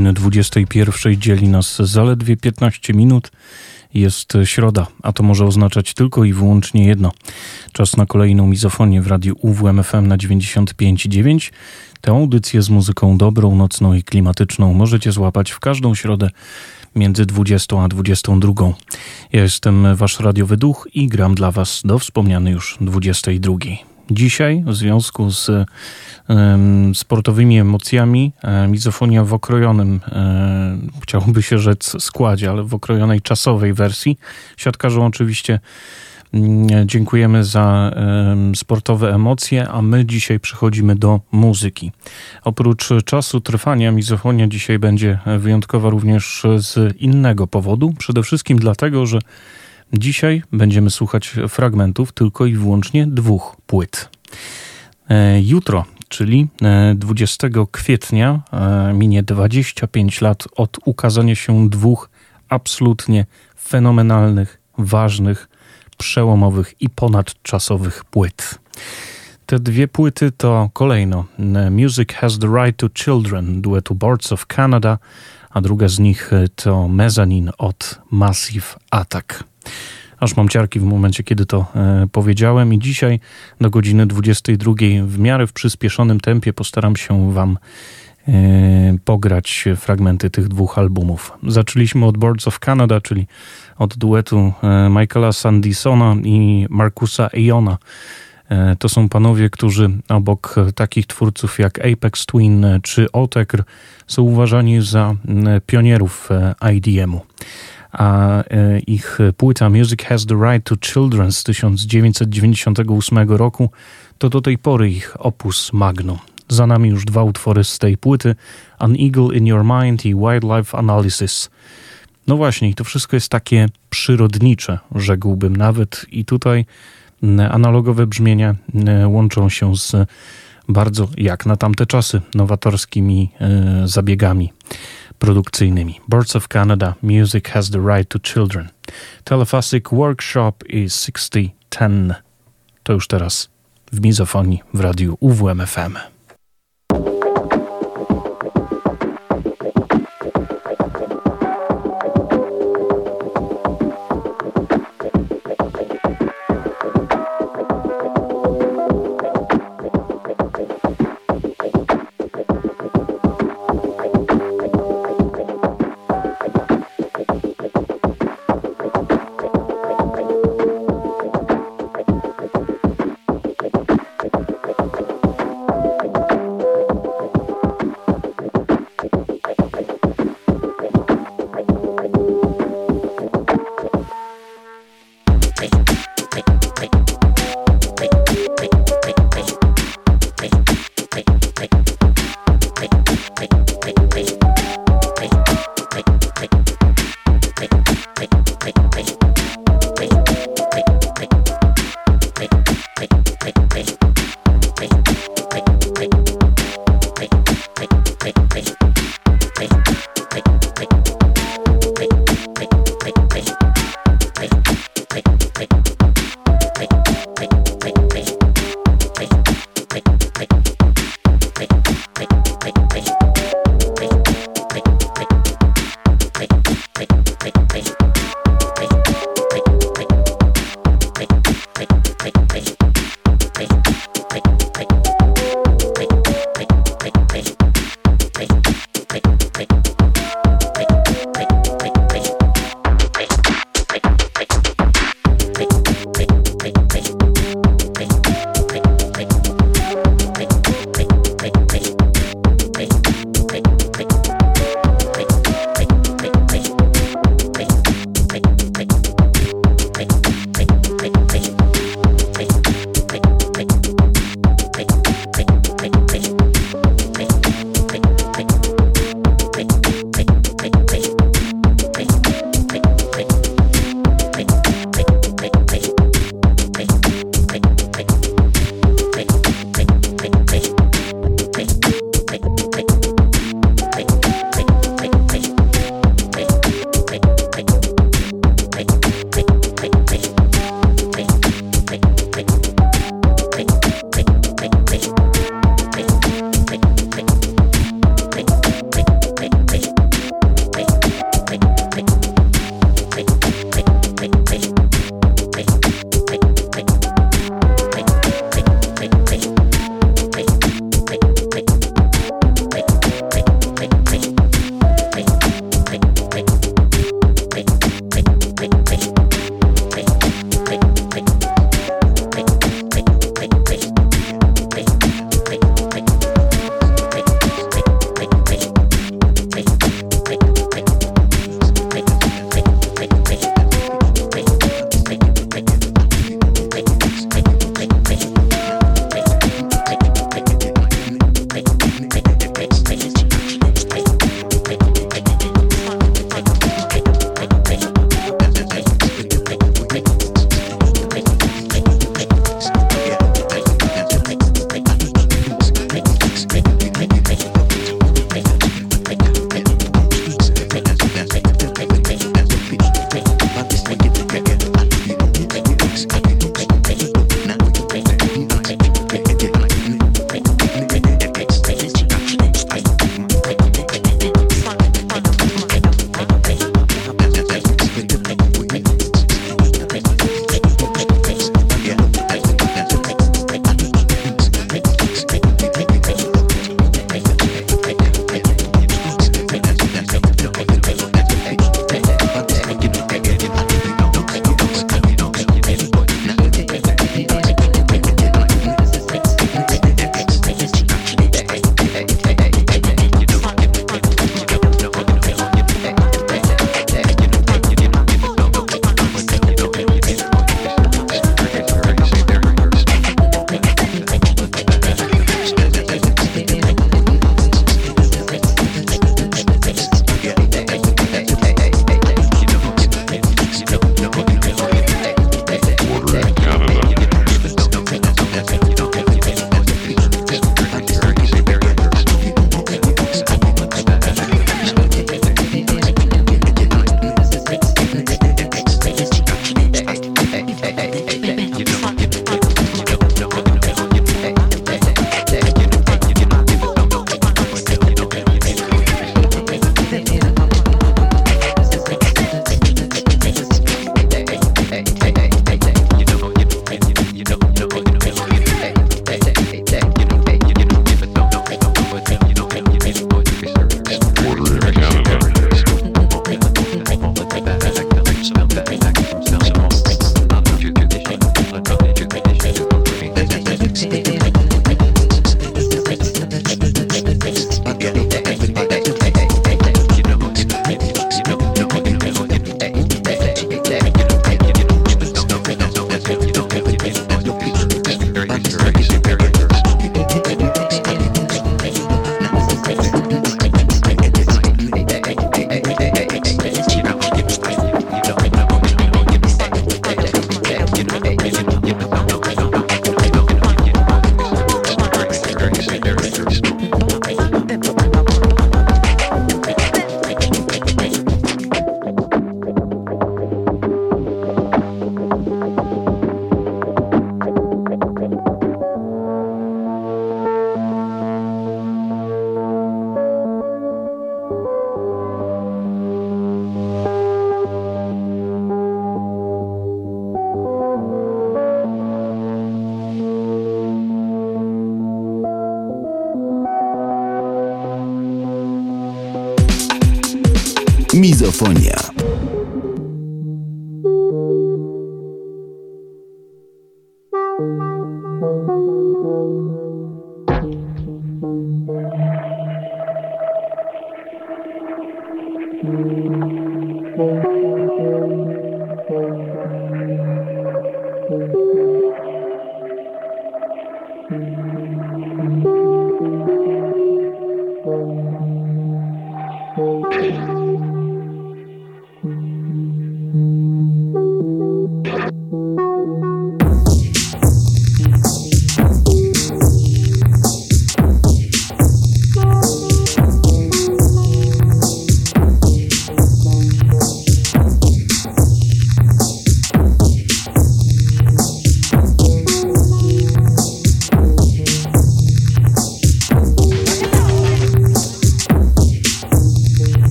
Godziny 21 dzieli nas zaledwie 15 minut. Jest środa, a to może oznaczać tylko i wyłącznie jedno. Czas na kolejną mizofonię w radiu UWMFM na 95,9. Tę audycję z muzyką dobrą, nocną i klimatyczną możecie złapać w każdą środę między 20 a 22. Ja jestem wasz radiowy duch i gram dla was do wspomnianej już 22. Dzisiaj w związku z sportowymi emocjami. E, mizofonia w okrojonym, e, chciałoby się rzec składzie, ale w okrojonej czasowej wersji. Siatkarzom oczywiście mm, dziękujemy za sportowe emocje, a my dzisiaj przechodzimy do muzyki. Oprócz czasu trwania mizofonia dzisiaj będzie wyjątkowa również z innego powodu. Przede wszystkim dlatego, że dzisiaj będziemy słuchać fragmentów tylko i wyłącznie dwóch płyt. E, jutro czyli 20 e, kwietnia e, minie 25 lat od ukazania się dwóch absolutnie fenomenalnych, ważnych, przełomowych i ponadczasowych płyt. Te dwie płyty to kolejno Music Has the Right to Children duetu Boards of Canada, a druga z nich to Mezzanine od Massive Attack aż mam ciarki w momencie, kiedy to e, powiedziałem. I dzisiaj do godziny 22 w miarę w przyspieszonym tempie postaram się Wam e, pograć fragmenty tych dwóch albumów. Zaczęliśmy od Boards of Canada, czyli od duetu e, Michaela Sandisona i Markusa Eona. E, to są panowie, którzy obok takich twórców jak Apex Twin czy Otekr są uważani za pionierów e, IDM-u a e, ich płyta Music Has the Right to Children z 1998 roku to do tej pory ich opus magnum. Za nami już dwa utwory z tej płyty: An Eagle in Your Mind i Wildlife Analysis. No właśnie, to wszystko jest takie przyrodnicze, rzekłbym nawet, i tutaj analogowe brzmienia łączą się z bardzo, jak na tamte czasy, nowatorskimi e, zabiegami produkcyjnymi. Birds of Canada, Music Has the Right to Children. Telephasic Workshop i 6010. To już teraz w mizofonii w radiu UWMFM.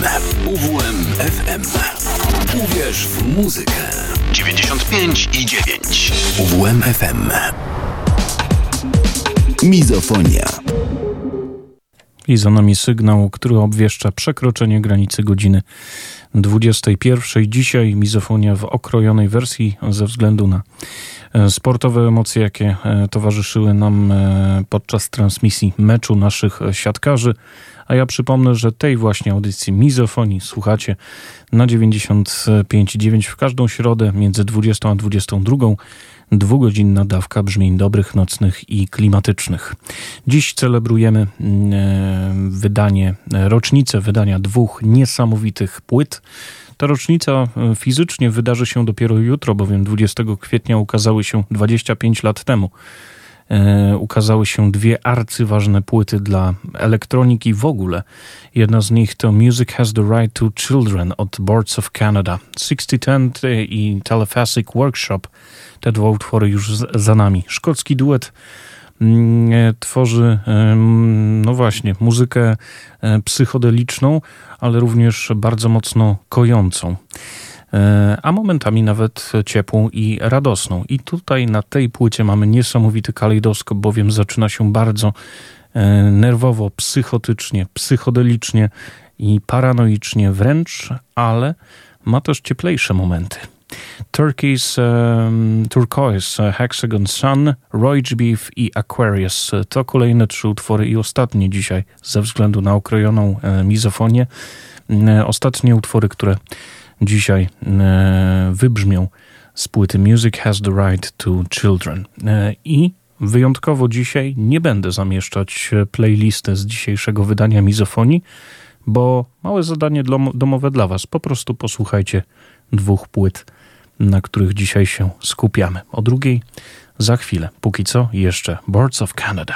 UWMFM. UWMFM. Uwierz w muzykę. 95 i 9. UWMFM. Mizofonia. I za nami sygnał, który obwieszcza przekroczenie granicy godziny 21. Dzisiaj mizofonia w okrojonej wersji ze względu na e, sportowe emocje, jakie e, towarzyszyły nam e, podczas transmisji meczu naszych siatkarzy. A ja przypomnę, że tej właśnie audycji mizofonii słuchacie na 95,9 w każdą środę między 20 a 22 dwugodzinna dawka brzmień dobrych, nocnych i klimatycznych. Dziś celebrujemy mm, e, wydanie, rocznicę wydania dwóch niesamowitych płyt. Ta rocznica e, fizycznie wydarzy się dopiero jutro, bowiem 20 kwietnia ukazały się 25 lat temu. E, ukazały się dwie arcyważne płyty dla elektroniki w ogóle. Jedna z nich to Music Has the Right to Children od Boards of Canada, 6010 i Telephasic Workshop – te dwa utwory już za nami. Szkocki duet mm, e, tworzy, no właśnie, muzykę e, psychodeliczną, ale również bardzo mocno kojącą e, a momentami nawet ciepłą i radosną. I tutaj na tej płycie mamy niesamowity kalejdoskop, bowiem zaczyna się bardzo nerwowo, psychotycznie, psychodelicznie i paranoicznie wręcz, ale ma też cieplejsze momenty. Turkey's um, Turquoise, Hexagon Sun, Roach Beef i Aquarius. To kolejne trzy utwory i ostatnie dzisiaj ze względu na okrojoną e, mizofonię. E, ostatnie utwory, które dzisiaj e, wybrzmią z płyty Music Has the Right to Children. E, I wyjątkowo dzisiaj nie będę zamieszczać playlisty z dzisiejszego wydania mizofonii, bo małe zadanie domowe dla Was. Po prostu posłuchajcie dwóch płyt na których dzisiaj się skupiamy. O drugiej za chwilę. Póki co jeszcze Boards of Canada.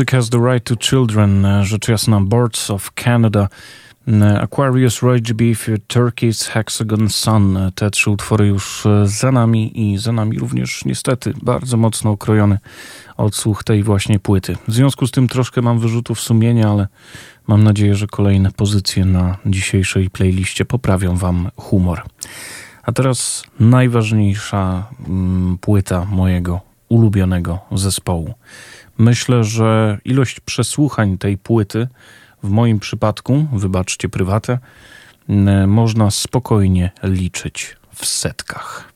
Music Has the Right to Children, e, rzecz jasna Birds of Canada, e, Aquarius, Rage Beef, Turkeys, Hexagon Sun. E, te trzy utwory już za nami i za nami również niestety bardzo mocno okrojony odsłuch tej właśnie płyty. W związku z tym troszkę mam wyrzutów sumienia, ale mam nadzieję, że kolejne pozycje na dzisiejszej playliście poprawią wam humor. A teraz najważniejsza mm, płyta mojego ulubionego zespołu. Myślę, że ilość przesłuchań tej płyty w moim przypadku, wybaczcie prywatę, można spokojnie liczyć w setkach.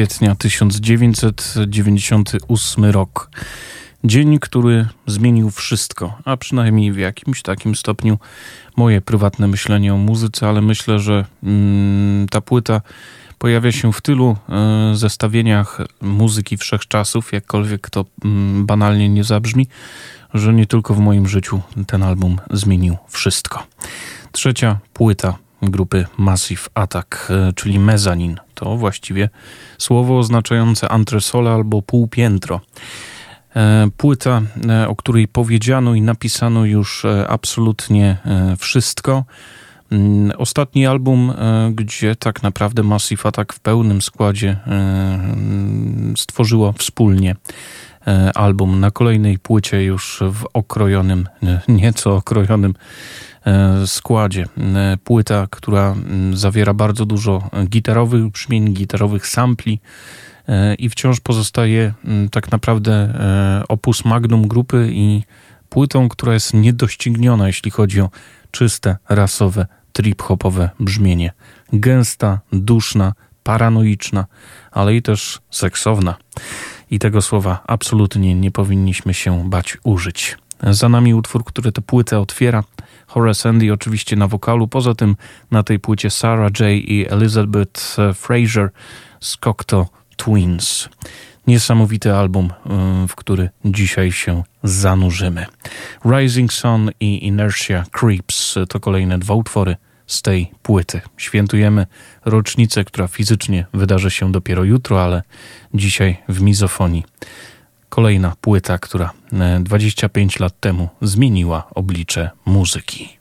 Kwietnia 1998 rok. Dzień, który zmienił wszystko, a przynajmniej w jakimś takim stopniu moje prywatne myślenie o muzyce, ale myślę, że mm, ta płyta pojawia się w tylu y, zestawieniach muzyki wszechczasów, jakkolwiek to mm, banalnie nie zabrzmi, że nie tylko w moim życiu ten album zmienił wszystko. Trzecia płyta grupy Massive Attack, e, czyli mezanin. To właściwie słowo oznaczające antresole albo półpiętro. E, płyta, e, o której powiedziano i napisano już absolutnie wszystko. Mm, ostatni album, gdzie tak naprawdę Massive Attack w pełnym składzie stworzyło wspólnie album. Na kolejnej płycie już w okrojonym, nieco okrojonym E, składzie. E, płyta, która zawiera bardzo dużo gitarowych brzmień, gitarowych sampli e, i wciąż pozostaje tak naprawdę opus magnum grupy i płytą, która jest niedościgniona, jeśli chodzi o czyste, rasowe, trip-hopowe brzmienie. Gęsta, duszna, paranoiczna, ale i też seksowna. I tego słowa absolutnie nie powinniśmy się bać użyć. Za nami utwór, który tę płytę otwiera. Horace Andy oczywiście na wokalu. Poza tym na tej płycie Sarah J. i Elizabeth e, Fraser z Cocteau Twins. Niesamowity album, e, w który dzisiaj się zanurzymy. Rising Sun i Inertia Creeps to kolejne dwa utwory z tej płyty. Świętujemy rocznicę, która fizycznie wydarzy się dopiero jutro, ale dzisiaj w mizofonii Kolejna płyta, która 25 e, lat temu zmieniła oblicze muzyki.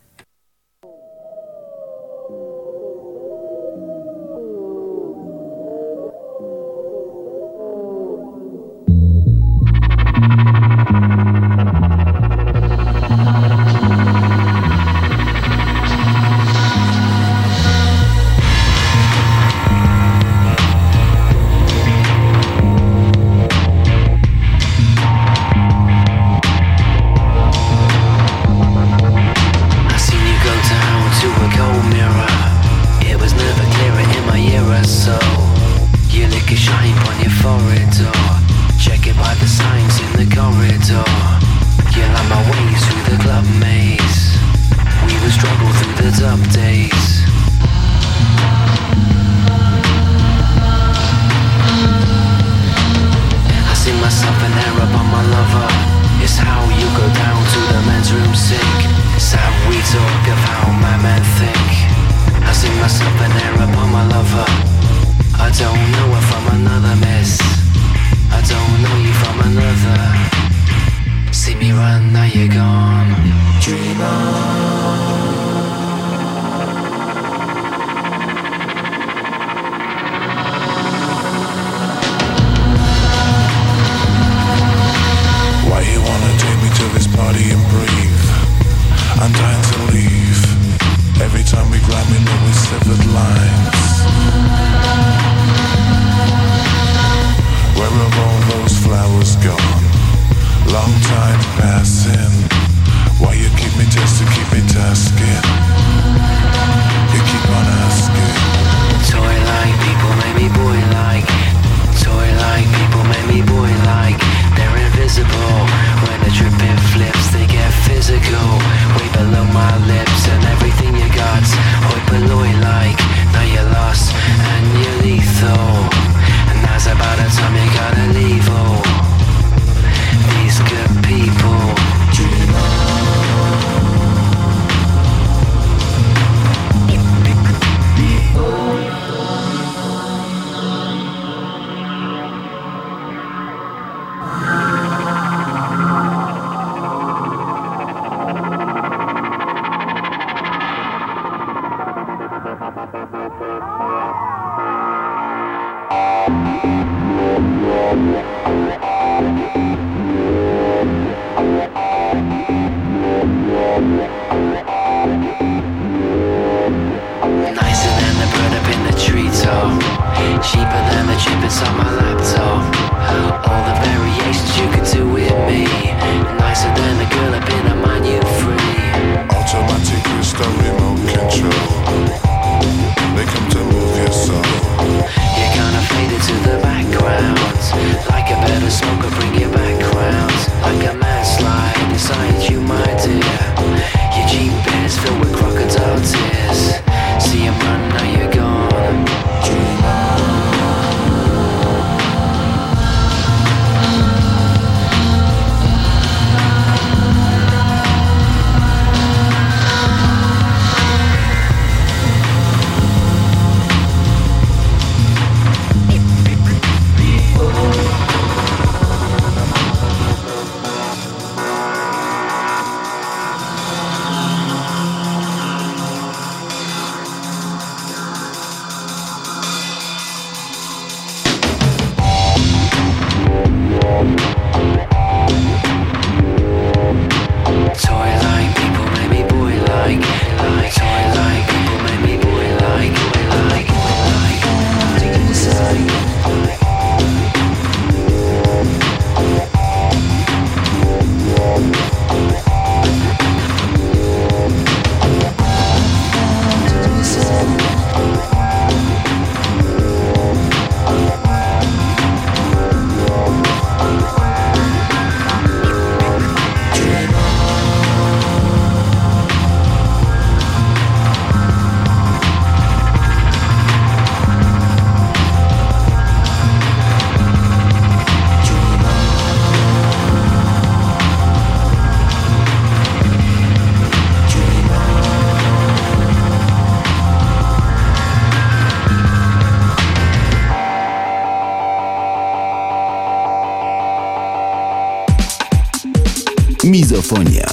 Mizofonia.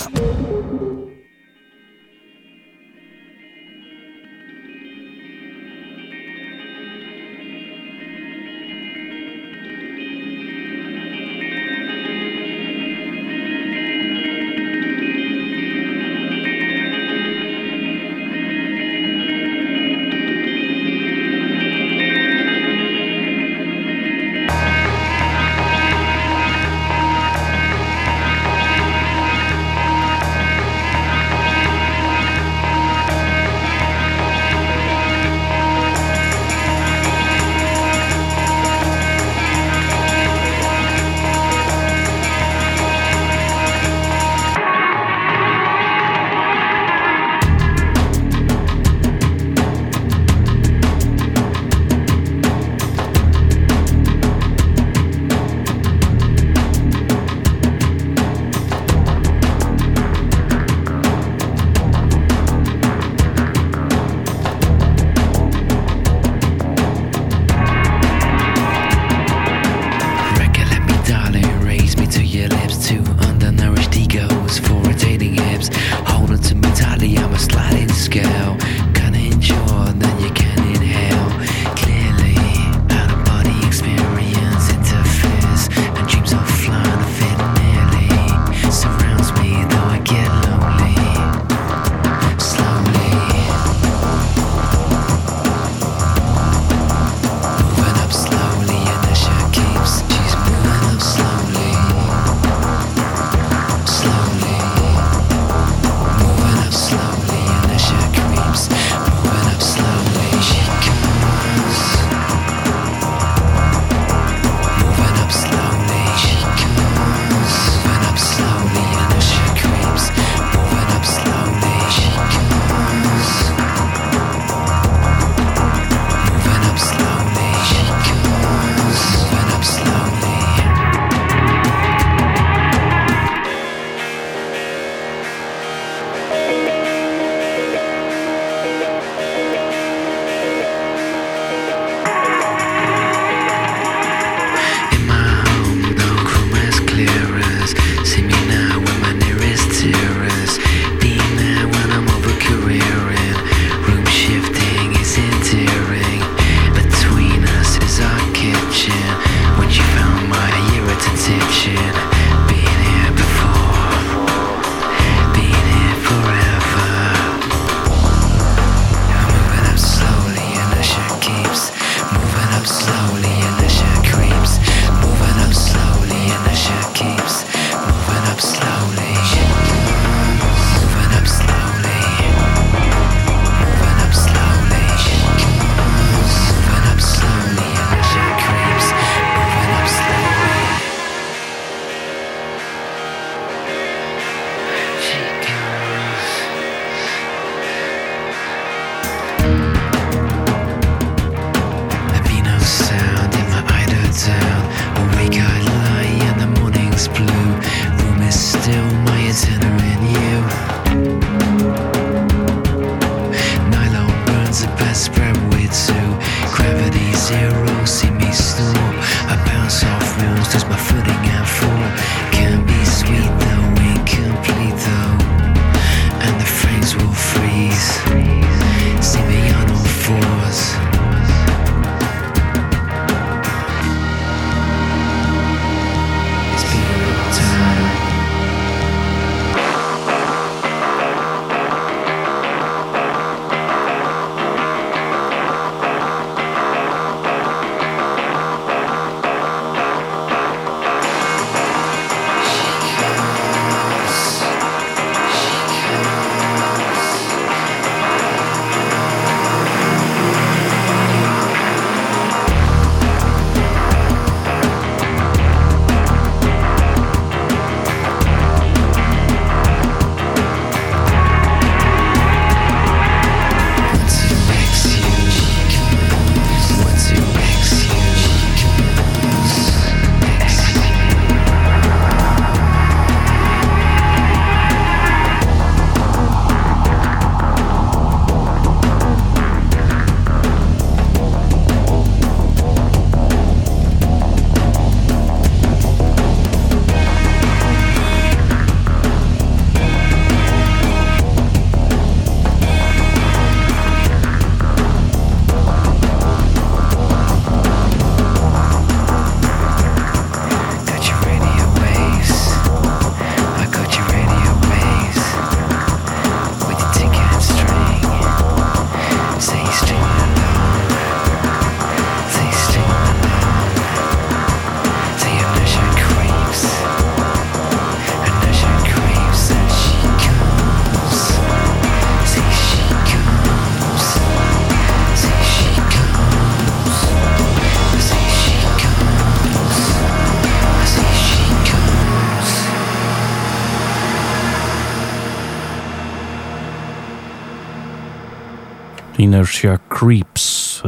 Creeps,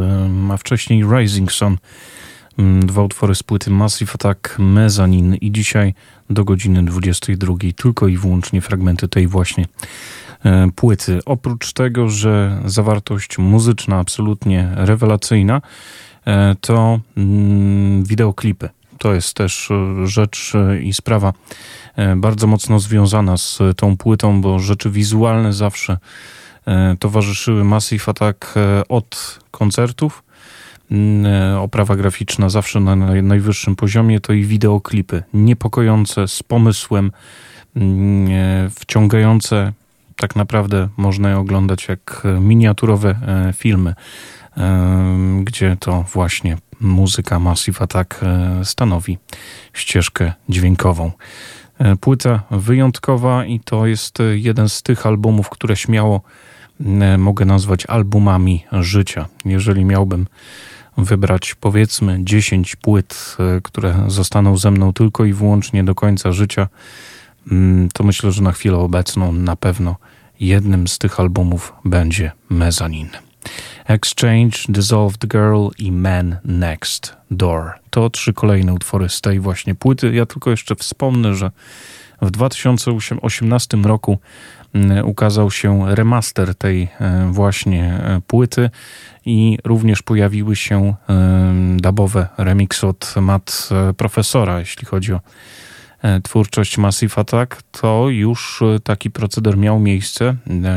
a wcześniej Rising Sun. Dwa utwory z płyty Massive Attack, Mezzanine i dzisiaj do godziny 22 tylko i wyłącznie fragmenty tej właśnie e, płyty. Oprócz tego, że zawartość muzyczna absolutnie rewelacyjna, e, to mm, wideoklipy. To jest też e, rzecz i sprawa bardzo mocno związana z tą płytą, bo rzeczy wizualne zawsze towarzyszyły Massive Attack od koncertów Mm, e, oprawa graficzna zawsze na najwyższym poziomie, to i wideoklipy niepokojące, z pomysłem, mm, e, wciągające. Tak naprawdę można je oglądać jak miniaturowe e, filmy, gdzie to właśnie muzyka Massive Attack stanowi ścieżkę dźwiękową. Płyta wyjątkowa i to jest jeden z tych albumów, które śmiało mogę nazwać albumami życia. Jeżeli miałbym wybrać powiedzmy 10 płyt, e, które zostaną ze mną tylko i wyłącznie do końca życia, mm, to myślę, że na chwilę obecną na pewno jednym z tych albumów będzie Mezzanine. Exchange, Dissolved Girl i Man Next Door. To trzy kolejne utwory z tej właśnie płyty. Ja tylko jeszcze wspomnę, że w 2018 roku ukazał się remaster tej e, właśnie e, płyty i również pojawiły się dubowe remix od Matt e, Profesora, jeśli chodzi o e, twórczość Massive Attack, to już e, taki proceder miał miejsce.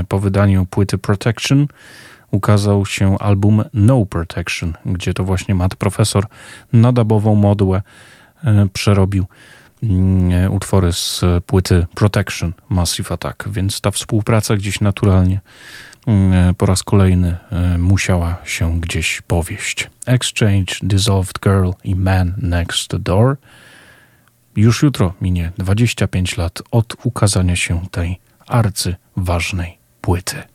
Po wydaniu płyty Protection ukazał się album No Protection, gdzie to właśnie Matt Profesor na dubową modułę przerobił mm, utwory z płyty Protection Massive Attack, więc ta współpraca gdzieś naturalnie Mm, po raz kolejny e, musiała się gdzieś powieść. Exchange, Dissolved Girl i Man Next Door. Już jutro minie 25 lat od ukazania się tej arcyważnej płyty.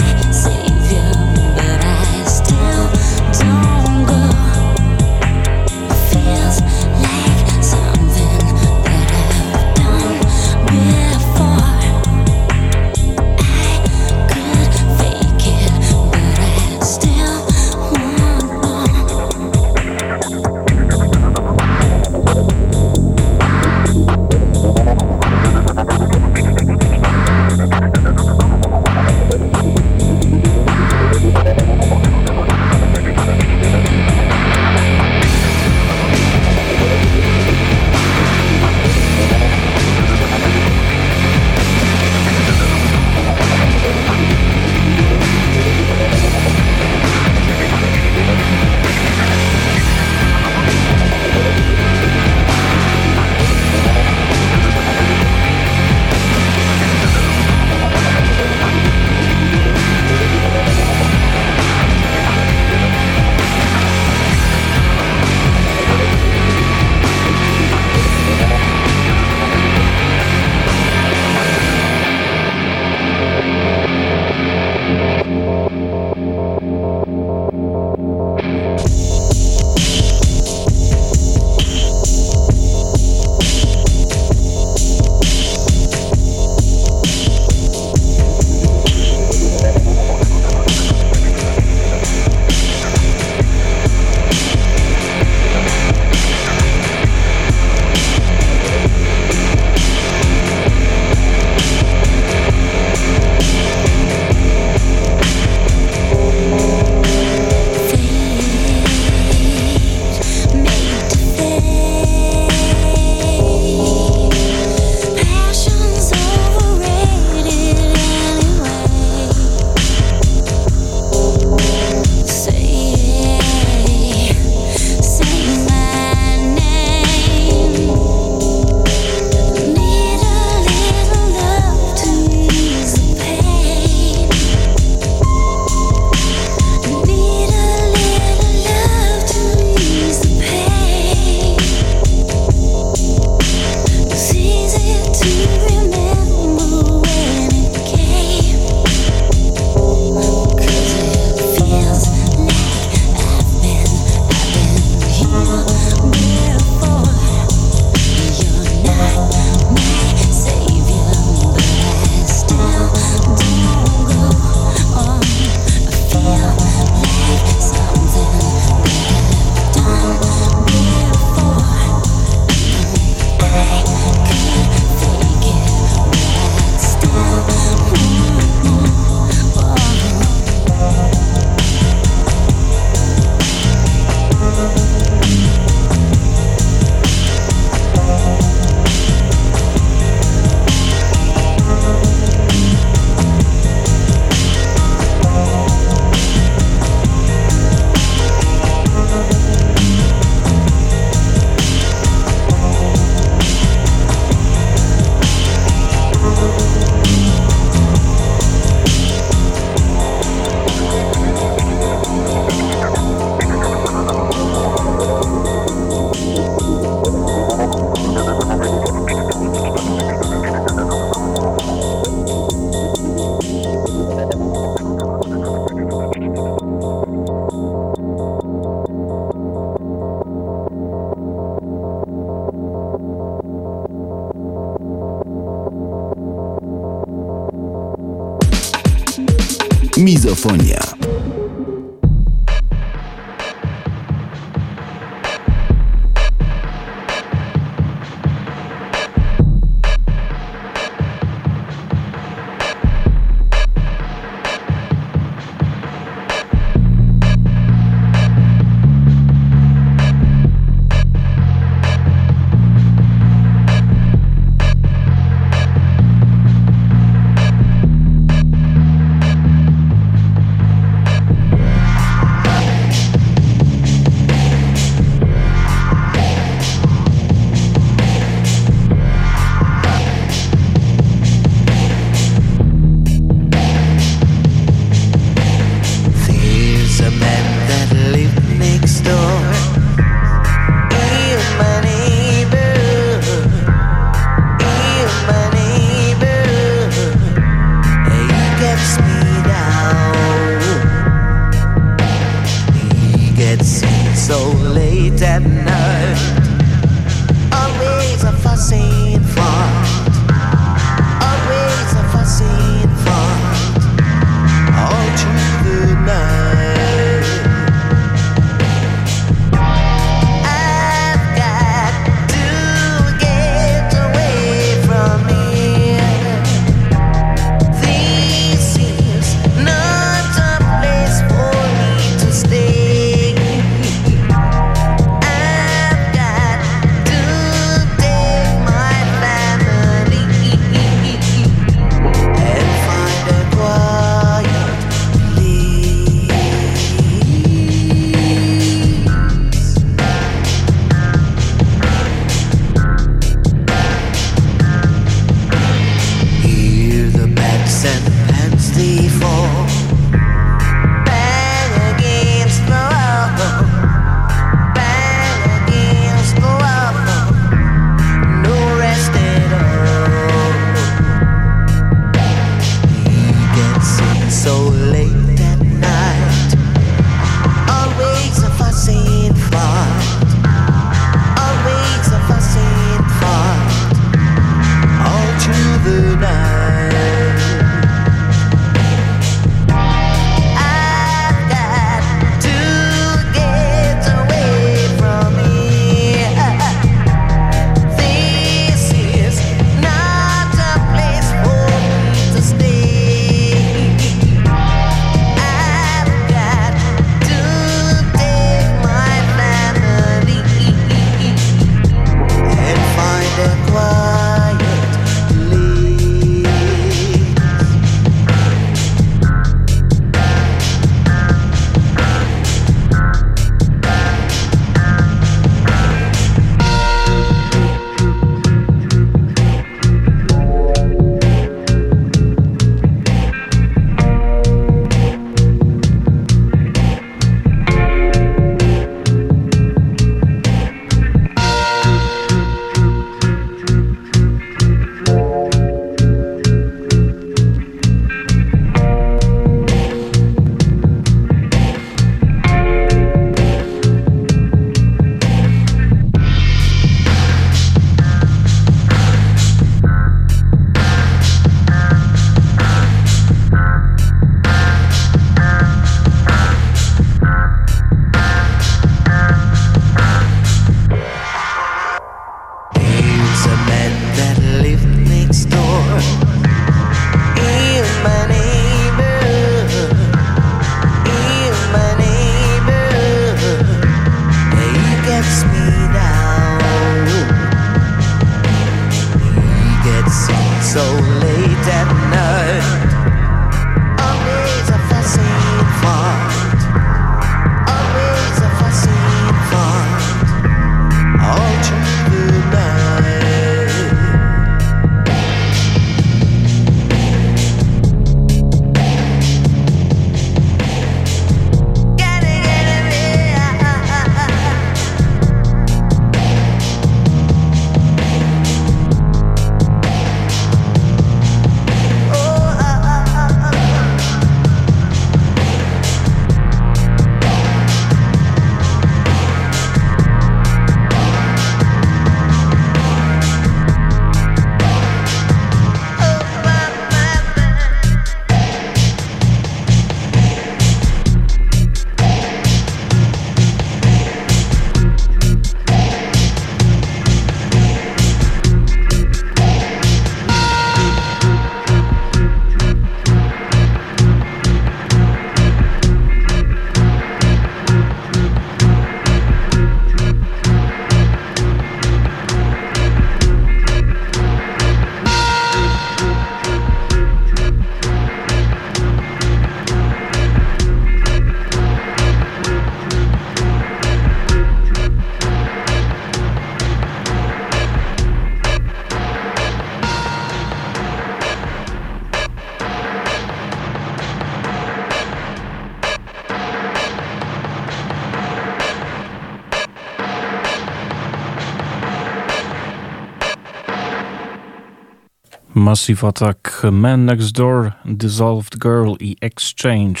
Massive Attack, Man Next Door, Dissolved Girl i Exchange.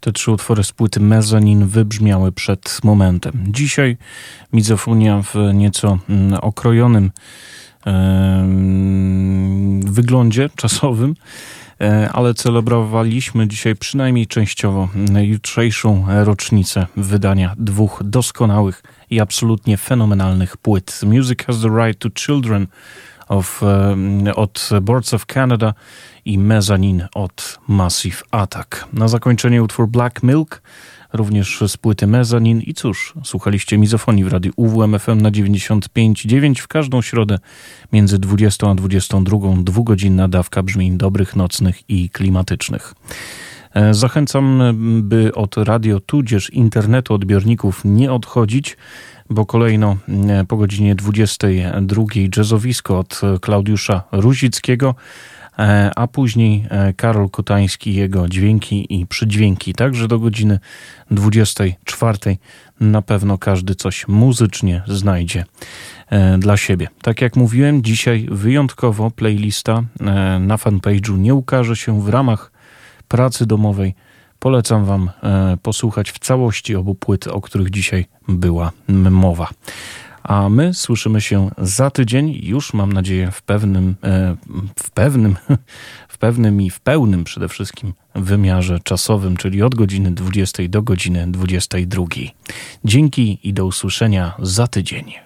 Te trzy utwory z płyty Mezanin wybrzmiały przed momentem. Dzisiaj mizofonia w nieco mm, okrojonym wyglądzie czasowym, e, ale celebrowaliśmy dzisiaj przynajmniej częściowo jutrzejszą rocznicę wydania dwóch doskonałych i absolutnie fenomenalnych płyt. Music Has the Right to Children of, od Boards of Canada i Mezzanine od Massive Attack. Na zakończenie utwór Black Milk, również z płyty Mezzanine. I cóż, słuchaliście mizofonii w radiu UWMFM na 95,9 w każdą środę między 20 a 22. Dwugodzinna dawka brzmień dobrych, nocnych i klimatycznych. E, zachęcam, by od radio tudzież internetu odbiorników nie odchodzić bo kolejno e, po godzinie 22 jazzowisko od Klaudiusza Ruzickiego, e, a później Karol Kutański, jego dźwięki i przydźwięki. Także do godziny 24 na pewno każdy coś muzycznie znajdzie dla siebie. Tak jak mówiłem, dzisiaj wyjątkowo playlista na fanpage'u nie ukaże się w ramach pracy domowej Polecam Wam e, posłuchać w całości obu płyt, o których dzisiaj była mowa. A my słyszymy się za tydzień, już mam nadzieję w pewnym, e, w pewnym, w pewnym i w pełnym przede wszystkim wymiarze czasowym, czyli od godziny 20 do godziny 22. Dzięki i do usłyszenia za tydzień.